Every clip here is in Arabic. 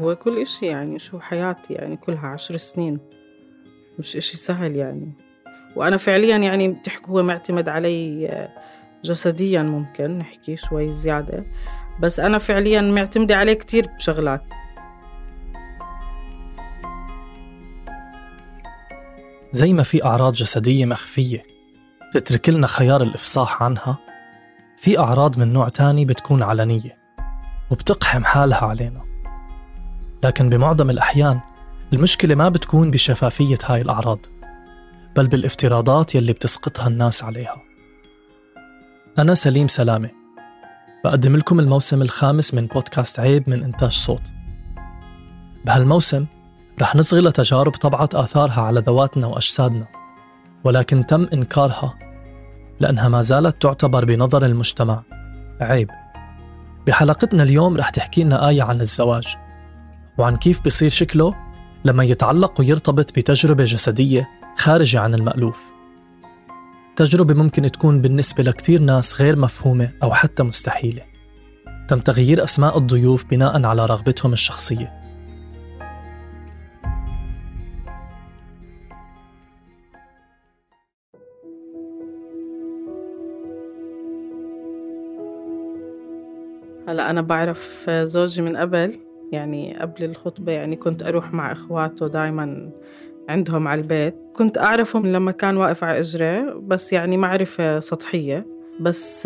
هو كل إشي يعني شو حياتي يعني كلها عشر سنين. مش إشي سهل يعني. وأنا فعليا يعني بتحكي هو معتمد علي آه، جسديا ممكن نحكي شوي زيادة. بس أنا فعليا معتمدة عليه كتير بشغلات. زي ما في أعراض جسدية مخفية بتترك لنا خيار الإفصاح عنها في أعراض من نوع تاني بتكون علنية وبتقحم حالها علينا. لكن بمعظم الأحيان المشكلة ما بتكون بشفافية هاي الأعراض بل بالافتراضات يلي بتسقطها الناس عليها. أنا سليم سلامة. بقدم لكم الموسم الخامس من بودكاست عيب من إنتاج صوت. بهالموسم رح نصغي لتجارب طبعت آثارها على ذواتنا وأجسادنا ولكن تم إنكارها لأنها ما زالت تعتبر بنظر المجتمع عيب. بحلقتنا اليوم رح تحكي لنا آية عن الزواج. وعن كيف بصير شكله لما يتعلق ويرتبط بتجربة جسدية خارجة عن المألوف. تجربة ممكن تكون بالنسبة لكثير ناس غير مفهومة أو حتى مستحيلة. تم تغيير أسماء الضيوف بناء على رغبتهم الشخصية. هلا أنا بعرف زوجي من قبل. يعني قبل الخطبة يعني كنت أروح مع إخواته دايما عندهم على البيت. كنت أعرفهم لما كان واقف على إجري بس يعني معرفة سطحية. بس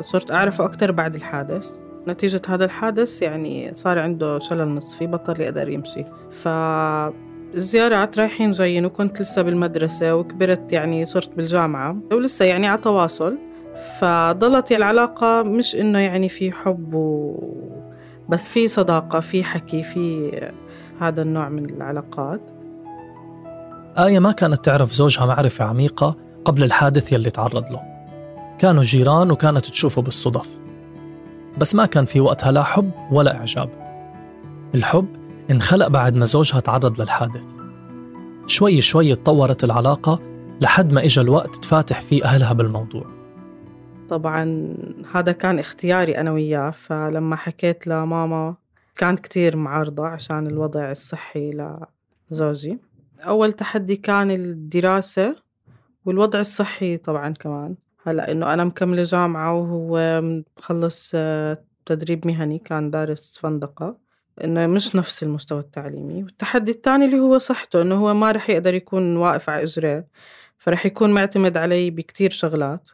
صرت أعرفه أكتر بعد الحادث. نتيجة هذا الحادث يعني صار عنده شلل نصفي بطل يقدر يمشي. ف الزيارات رايحين جايين وكنت لسه بالمدرسة وكبرت يعني صرت بالجامعة ولسه يعني على تواصل. فضلت العلاقة مش إنه يعني في حب و... بس في صداقة في حكي في هذا النوع من العلاقات. آية ما كانت تعرف زوجها معرفة عميقة قبل الحادث يلي تعرض له. كانوا جيران وكانت تشوفه بالصدف. بس ما كان في وقتها لا حب ولا إعجاب. الحب انخلق بعد ما زوجها تعرض للحادث. شوي شوي تطورت العلاقة لحد ما إجا الوقت تفاتح فيه أهلها بالموضوع. طبعا هذا كان اختياري أنا وياه فلما حكيت لماما كانت كتير معارضة عشان الوضع الصحي لزوجي. أول تحدي كان الدراسة والوضع الصحي طبعا كمان. هلأ إنه أنا مكملة جامعة وهو مخلص آه، تدريب مهني كان دارس فندقة. إنه مش نفس المستوى التعليمي. والتحدي الثاني اللي هو صحته إنه هو ما رح يقدر يكون واقف على إجريه فرح يكون معتمد علي بكتير شغلات.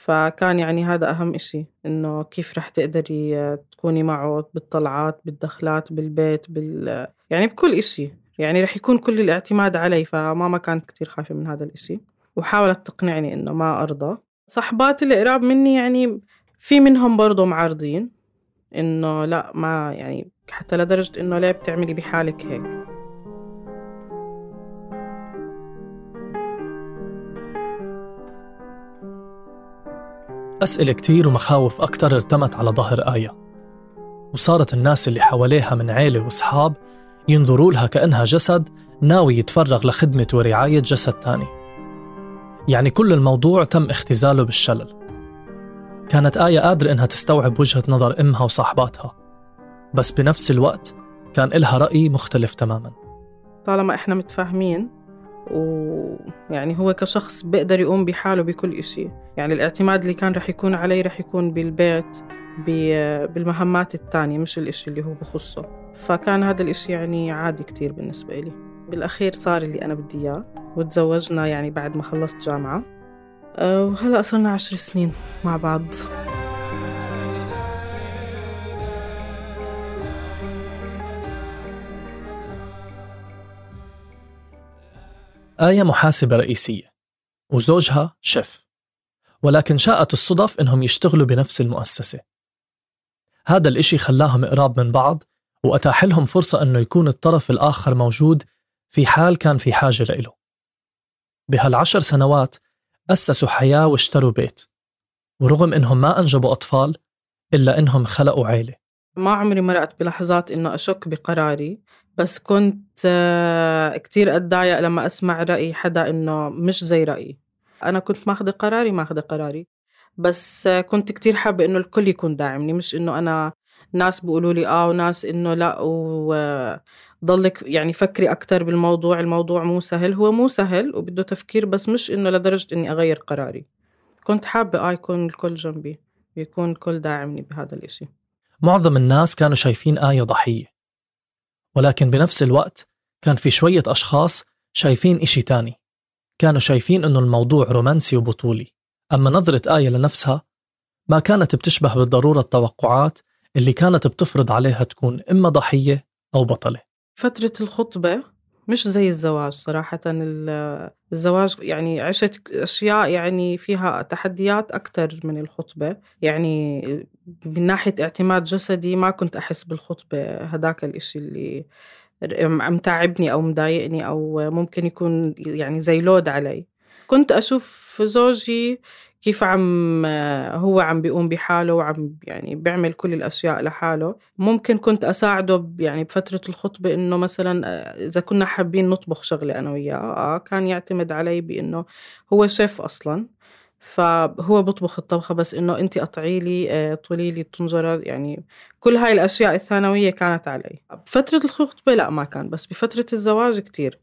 فكان يعني هذا أهم إشي إنه كيف رح تقدري تكوني معه بالطلعات بالدخلات بالبيت بال يعني بكل إشي. يعني رح يكون كل الاعتماد علي فماما كانت كتير خايفة من هذا الإشي. وحاولت تقنعني إنه ما أرضى. صحباتي اللي قراب مني يعني في منهم برضو معارضين إنه لا ما يعني حتى لدرجة إنه ليه بتعملي بحالك هيك؟ أسئلة كتير ومخاوف أكتر ارتمت على ظهر آية. وصارت الناس اللي حواليها من عيلة وصحاب ينظروا لها كأنها جسد ناوي يتفرغ لخدمة ورعاية جسد تاني. يعني كل الموضوع تم اختزاله بالشلل. كانت آية قادرة إنها تستوعب وجهة نظر إمها وصاحباتها. بس بنفس الوقت كان إلها رأي مختلف تماما. طالما إحنا متفاهمين ويعني هو كشخص بيقدر يقوم بحاله بكل إشي. يعني الاعتماد اللي كان رح يكون علي رح يكون بالبيت بالمهمات التانية مش الإشي اللي هو بخصه. فكان هذا الإشي يعني عادي كتير بالنسبة لي بالأخير صار اللي أنا بدي إياه وتزوجنا يعني بعد ما خلصت جامعة. أه، وهلأ صرنا عشر سنين مع بعض. آية محاسبة رئيسية. وزوجها شيف. ولكن شاءت الصدف إنهم يشتغلوا بنفس المؤسسة. هذا الإشي خلاهم قراب من بعض وأتاح لهم فرصة إنه يكون الطرف الآخر موجود في حال كان في حاجة لإله بهالعشر سنوات أسسوا حياة واشتروا بيت. ورغم إنهم ما أنجبوا أطفال إلا إنهم خلقوا عيلة. ما عمري مرقت بلحظات إنه أشك بقراري. بس كنت آه، كتير أتضايق لما أسمع رأي حدا إنه مش زي رأيي. أنا كنت ماخذة قراري ماخذة قراري. بس آه، كنت كتير حابة إنه الكل يكون داعمني مش إنه أنا ناس بيقولوا لي آه وناس إنه لأ وضلك يعني فكري أكثر بالموضوع الموضوع مو سهل. هو مو سهل وبده تفكير بس مش إنه لدرجة إني أغير قراري. كنت حابة آه يكون الكل جنبي يكون الكل داعمني بهذا الإشي. معظم الناس كانوا شايفين آية ضحية. ولكن بنفس الوقت كان في شوية أشخاص شايفين إشي تاني. كانوا شايفين أنه الموضوع رومانسي وبطولي. أما نظرة آية لنفسها ما كانت بتشبه بالضرورة التوقعات اللي كانت بتفرض عليها تكون إما ضحية أو بطلة. فترة الخطبة مش زي الزواج صراحة الزواج يعني عشت أشياء يعني فيها تحديات أكثر من الخطبة. يعني من ناحية اعتماد جسدي ما كنت أحس بالخطبة هداك الإشي اللي متعبني أو مضايقني أو ممكن يكون يعني زي لود علي. كنت أشوف زوجي كيف عم هو عم بيقوم بحاله وعم يعني بيعمل كل الأشياء لحاله. ممكن كنت أساعده يعني بفترة الخطبة إنه مثلا إذا كنا حابين نطبخ شغلة أنا وياه آه كان يعتمد علي بإنه هو شيف أصلا. فهو بطبخ الطبخة بس إنه أنت قطعي لي آه، طولي لي الطنجرة يعني كل هاي الأشياء الثانوية كانت علي. بفترة الخطبة لا ما كان بس بفترة الزواج كتير.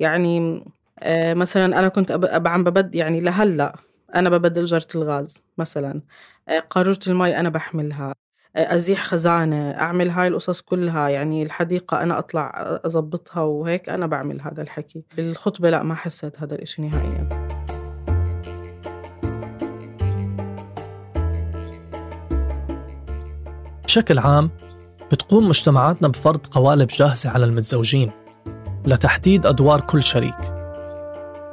يعني آه، مثلا أنا كنت عم ببد يعني لهلأ أنا ببدل جرة الغاز مثلا. آه، قارورة المي أنا بحملها. أزيح خزانة أعمل هاي القصص كلها. يعني الحديقة أنا أطلع أضبطها وهيك أنا بعمل هذا الحكي. بالخطبة لا ما حسيت هذا الإشي نهائياً. بشكل عام بتقوم مجتمعاتنا بفرض قوالب جاهزة على المتزوجين لتحديد أدوار كل شريك.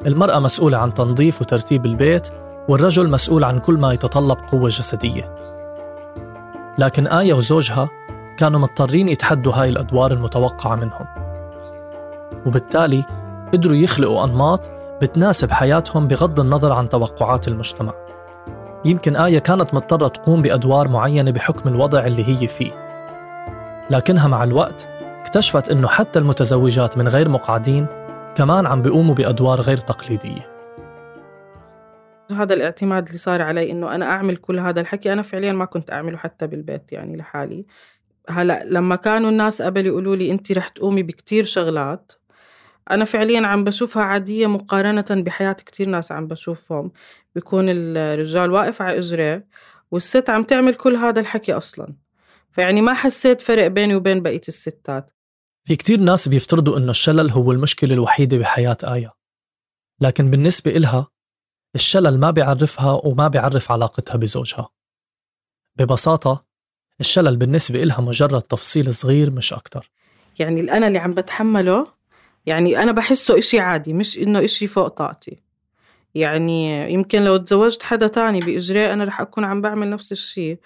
المرأة مسؤولة عن تنظيف وترتيب البيت والرجل مسؤول عن كل ما يتطلب قوة جسدية. لكن آية وزوجها كانوا مضطرين يتحدوا هاي الأدوار المتوقعة منهم. وبالتالي قدروا يخلقوا أنماط بتناسب حياتهم بغض النظر عن توقعات المجتمع. يمكن آية كانت مضطرة تقوم بأدوار معينة بحكم الوضع اللي هي فيه. لكنها مع الوقت اكتشفت أنه حتى المتزوجات من غير مقعدين كمان عم بيقوموا بأدوار غير تقليدية. هذا الاعتماد اللي صار علي إنه أنا أعمل كل هذا الحكي؟ أنا فعليا ما كنت أعمله حتى بالبيت يعني لحالي. هلأ لما كانوا الناس قبل يقولوا لي انت رح تقومي بكتير شغلات أنا فعليا عم بشوفها عادية مقارنة بحياة كتير ناس عم بشوفهم. بيكون الرجال واقف على اجريه والست عم تعمل كل هذا الحكي أصلا. فيعني ما حسيت فرق بيني وبين بقية الستات. في كتير ناس بيفترضوا إنه الشلل هو المشكلة الوحيدة بحياة آية. لكن بالنسبة إلها الشلل ما بيعرفها وما بيعرف علاقتها بزوجها. ببساطة الشلل بالنسبة إلها مجرد تفصيل صغير مش أكتر. يعني الأنا اللي عم بتحمله يعني أنا بحسه إشي عادي مش إنه إشي فوق طاقتي. يعني يمكن لو تزوجت حدا تاني بإجراء أنا رح أكون عم بعمل نفس الشيء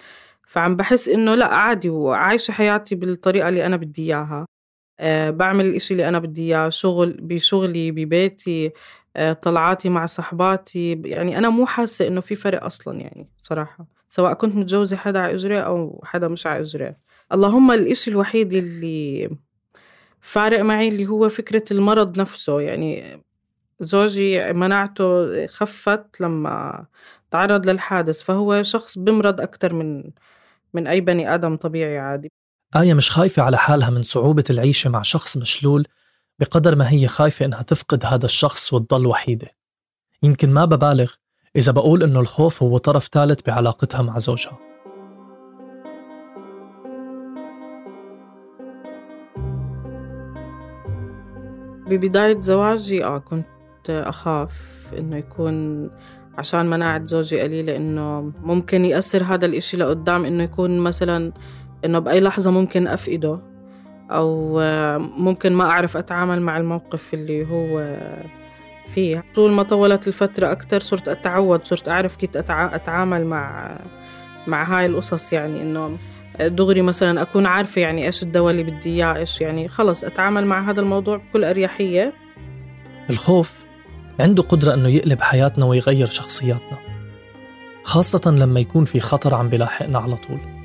فعم بحس إنه لأ عادي وعايشة حياتي بالطريقة اللي أنا بدي إياها. أه بعمل الإشي اللي أنا بدي إياه شغل بشغلي ببيتي. طلعاتي مع صحباتي يعني أنا مو حاسة إنه في فرق أصلا يعني صراحة. سواء كنت متجوزة حدا على إجراء أو حدا مش على إجراء اللهم الإشي الوحيد اللي فارق معي اللي هو فكرة المرض نفسه. يعني زوجي مناعته خفت لما تعرض للحادث فهو شخص بمرض أكثر من من أي بني آدم طبيعي عادي. آية مش خايفة على حالها من صعوبة العيشة مع شخص مشلول بقدر ما هي خايفة إنها تفقد هذا الشخص وتضل وحيدة. يمكن ما ببالغ إذا بقول إنه الخوف هو طرف ثالث بعلاقتها مع زوجها. ببداية زواجي آه كنت أخاف إنه يكون عشان مناعة زوجي قليلة إنه ممكن يأثر هذا الإشي لقدام إنه يكون مثلا إنه بأي لحظة ممكن أفقده. أو ممكن ما أعرف أتعامل مع الموقف اللي هو فيه. طول ما طولت الفترة أكتر صرت أتعود صرت أعرف كيف أتعامل مع مع هاي القصص يعني إنه دغري مثلا أكون عارفة يعني إيش الدواء اللي بدي إياه إيش يعني خلص أتعامل مع هذا الموضوع بكل أريحية. الخوف عنده قدرة إنه يقلب حياتنا ويغير شخصياتنا خاصة لما يكون في خطر عم بلاحقنا على طول.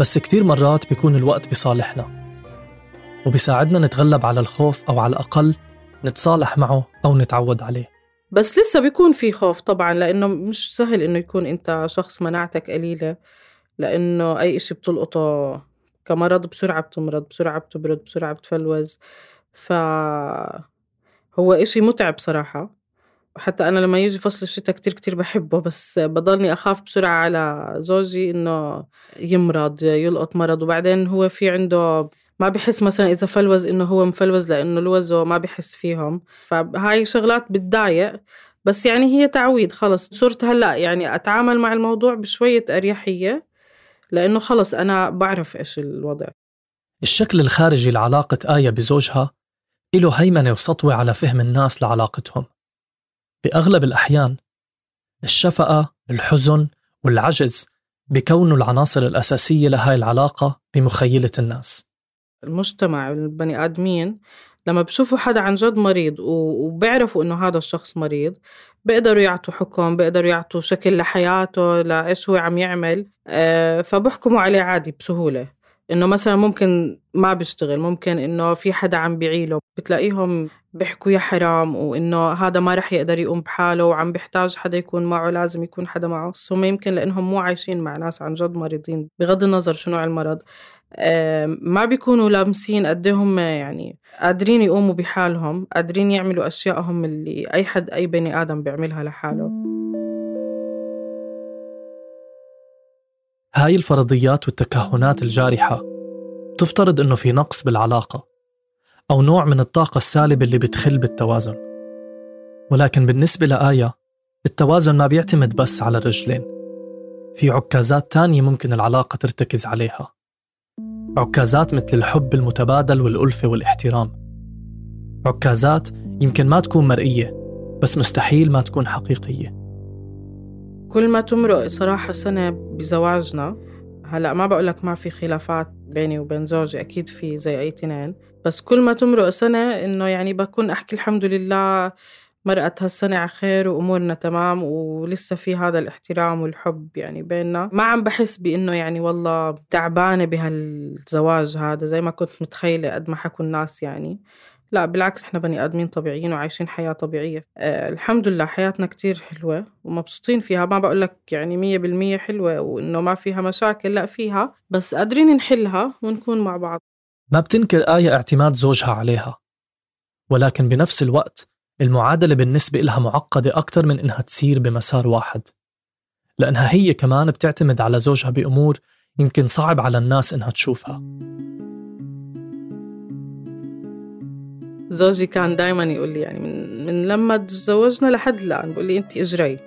بس كتير مرات بيكون الوقت بصالحنا وبيساعدنا نتغلب على الخوف أو على الأقل نتصالح معه أو نتعود عليه. بس لسه بيكون في خوف طبعا لأنه مش سهل إنه يكون أنت شخص مناعتك قليلة لأنه أي إشي بتلقطه كمرض بسرعة بتمرض بسرعة بتبرد بسرعة بتفلوز. ف هو إشي متعب صراحة. حتى أنا لما يجي فصل الشتاء كتير كتير بحبه بس بضلني أخاف بسرعة على زوجي إنه يمرض يلقط مرض. وبعدين هو في عنده ما بحس مثلا إذا فلوز إنه هو مفلوز لأنه لوزه ما بحس فيهم. فهاي شغلات بتضايق بس يعني هي تعويد خلص. صرت هلأ يعني أتعامل مع الموضوع بشوية أريحية لأنه خلص أنا بعرف إيش الوضع. الشكل الخارجي لعلاقة آية بزوجها له هيمنة وسطوة على فهم الناس لعلاقتهم. بأغلب الأحيان الشفقة، الحزن والعجز بكونوا العناصر الأساسية لهاي العلاقة بمخيلة الناس. المجتمع البني آدمين لما بشوفوا حدا عن جد مريض وبيعرفوا إنه هذا الشخص مريض بيقدروا يعطوا حكم بيقدروا يعطوا شكل لحياته لإيش هو عم يعمل آه، فبحكموا عليه عادي بسهولة. إنه مثلا ممكن ما بيشتغل ممكن إنه في حدا عم بيعيله بتلاقيهم بيحكوا يا حرام وإنه هذا ما رح يقدر يقوم بحاله وعم بيحتاج حدا يكون معه لازم يكون حدا معه. بس هم يمكن لأنهم مو عايشين مع ناس عن جد مريضين بغض النظر شو نوع المرض ما بيكونوا لامسين قد إيه هم يعني قادرين يقوموا بحالهم قادرين يعملوا أشيائهم اللي أي حد أي بني آدم بيعملها لحاله. هاي الفرضيات والتكهنات الجارحة تفترض أنه في نقص بالعلاقة. أو نوع من الطاقة السالبة اللي بتخل بالتوازن. ولكن بالنسبة لآية التوازن ما بيعتمد بس على الرجلين في عكازات تانية ممكن العلاقة ترتكز عليها. عكازات مثل الحب المتبادل والألفة والاحترام. عكازات يمكن ما تكون مرئية بس مستحيل ما تكون حقيقية. كل ما تمرق صراحة سنة بزواجنا هلا ما بقول لك ما في خلافات بيني وبين زوجي أكيد في زي أي تنين. بس كل ما تمرق سنة إنه يعني بكون أحكي الحمد لله مرقت هالسنة على خير وأمورنا تمام ولسه في هذا الاحترام والحب يعني بيننا. ما عم بحس بإنه يعني والله تعبانة بهالزواج هذا زي ما كنت متخيلة قد ما حكوا الناس يعني. لا بالعكس إحنا بني آدمين طبيعيين وعايشين حياة طبيعية. أه الحمد لله حياتنا كتير حلوة ومبسوطين فيها. ما بقول لك يعني مية بالمية حلوة وإنه ما فيها مشاكل لا فيها. بس قادرين نحلها ونكون مع بعض. ما بتنكر آية اعتماد زوجها عليها؟ ولكن بنفس الوقت المعادلة بالنسبة إلها معقدة أكثر من إنها تسير بمسار واحد. لأنها هي كمان بتعتمد على زوجها بأمور يمكن صعب على الناس إنها تشوفها. زوجي كان دايما يقول لي يعني من, من لما تزوجنا لحد الآن بقول لي أنت إجري.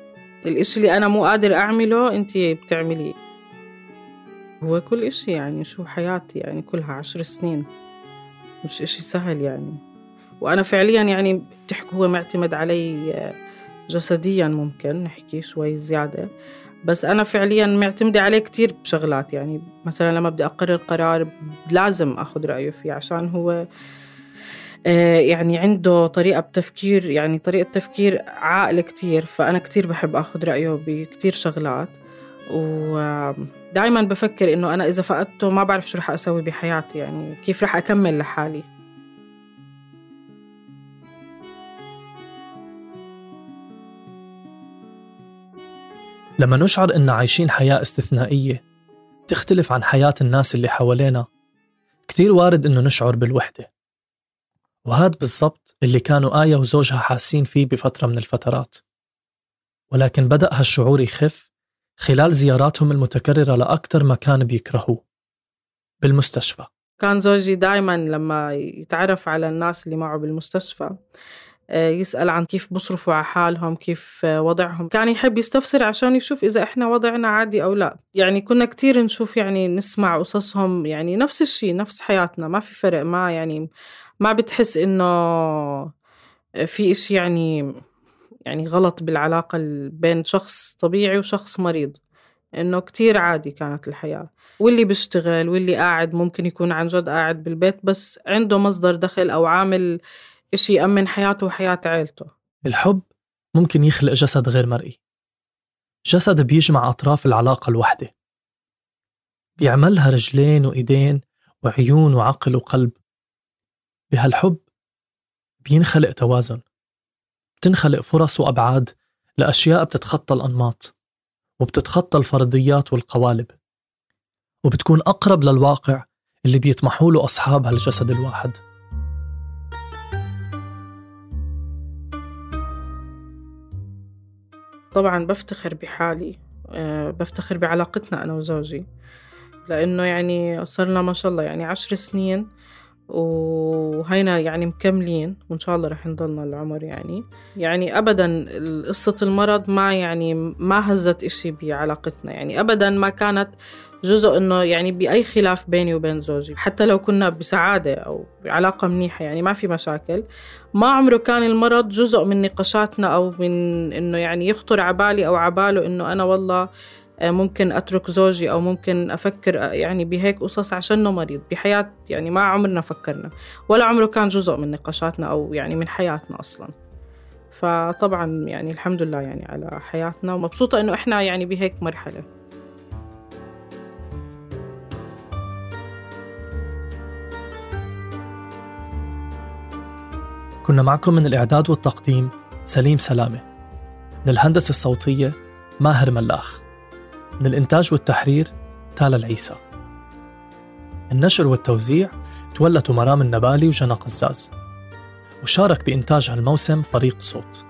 الإشي اللي أنا مو قادر أعمله أنت بتعمليه. هو كل إشي يعني شو حياتي يعني كلها عشر سنين. مش إشي سهل يعني. وأنا فعليا يعني بتحكوا هو معتمد علي جسديا ممكن نحكي شوي زيادة. بس أنا فعليا معتمدة عليه كتير بشغلات يعني. مثلا لما بدي أقرر قرار لازم أخذ رأيه فيه عشان هو يعني عنده طريقة بتفكير يعني طريقة تفكير عاقل كتير فأنا كتير بحب أخذ رأيه بكتير شغلات. ودائما بفكر إنه أنا إذا فقدته ما بعرف شو رح أسوي بحياتي يعني كيف رح أكمل لحالي. لما نشعر إن عايشين حياة استثنائية تختلف عن حياة الناس اللي حوالينا. كتير وارد إنه نشعر بالوحدة. وهذا بالضبط اللي كانوا آية وزوجها حاسين فيه بفترة من الفترات. ولكن بدأ هالشعور يخف خلال زياراتهم المتكررة لأكثر مكان بيكرهوه. بالمستشفى. كان زوجي دائما لما يتعرف على الناس اللي معه بالمستشفى آه، يسأل عن كيف بصرفوا على حالهم كيف وضعهم. كان يحب يستفسر عشان يشوف إذا إحنا وضعنا عادي أو لا. يعني كنا كتير نشوف يعني نسمع قصصهم يعني نفس الشيء نفس حياتنا ما في فرق ما يعني ما بتحس إنه في إشي يعني يعني غلط بالعلاقة بين شخص طبيعي وشخص مريض. إنه كتير عادي كانت الحياة. واللي بيشتغل واللي قاعد ممكن يكون عن جد قاعد بالبيت بس عنده مصدر دخل أو عامل إشي يأمن حياته وحياة عيلته. الحب ممكن يخلق جسد غير مرئي. جسد بيجمع أطراف العلاقة الوحدة. بيعملها رجلين وإيدين وعيون وعقل وقلب. بهالحب بينخلق توازن بتنخلق فرص وأبعاد لأشياء بتتخطى الأنماط وبتتخطى الفرضيات والقوالب وبتكون أقرب للواقع اللي بيطمحوا له أصحاب هالجسد الواحد. طبعا بفتخر بحالي آه، بفتخر بعلاقتنا أنا وزوجي لأنه يعني صرنا ما شاء الله يعني عشر سنين وهينا يعني مكملين وإن شاء الله رح نضلنا العمر يعني. يعني أبدا قصة المرض ما يعني ما هزت إشي بعلاقتنا يعني. أبدا ما كانت جزء إنه يعني بأي خلاف بيني وبين زوجي. حتى لو كنا بسعادة أو بعلاقة منيحة يعني ما في مشاكل. ما عمره كان المرض جزء من نقاشاتنا أو من إنه يعني يخطر عبالي أو عباله إنه أنا والله آه، ممكن أترك زوجي أو ممكن أفكر آه، يعني بهيك قصص عشانه مريض بحياة يعني ما عمرنا فكرنا ولا عمره كان جزء من نقاشاتنا أو يعني من حياتنا أصلا. فطبعا يعني الحمد لله يعني على حياتنا ومبسوطة إنه إحنا يعني بهيك مرحلة. كنا معكم من الإعداد والتقديم سليم سلامة من الهندسة الصوتية ماهر ملاخ. من الإنتاج والتحرير تالا العيسى. النشر والتوزيع تولته مرام النبالي وجنى قزاز وشارك بإنتاج هالموسم فريق صوت.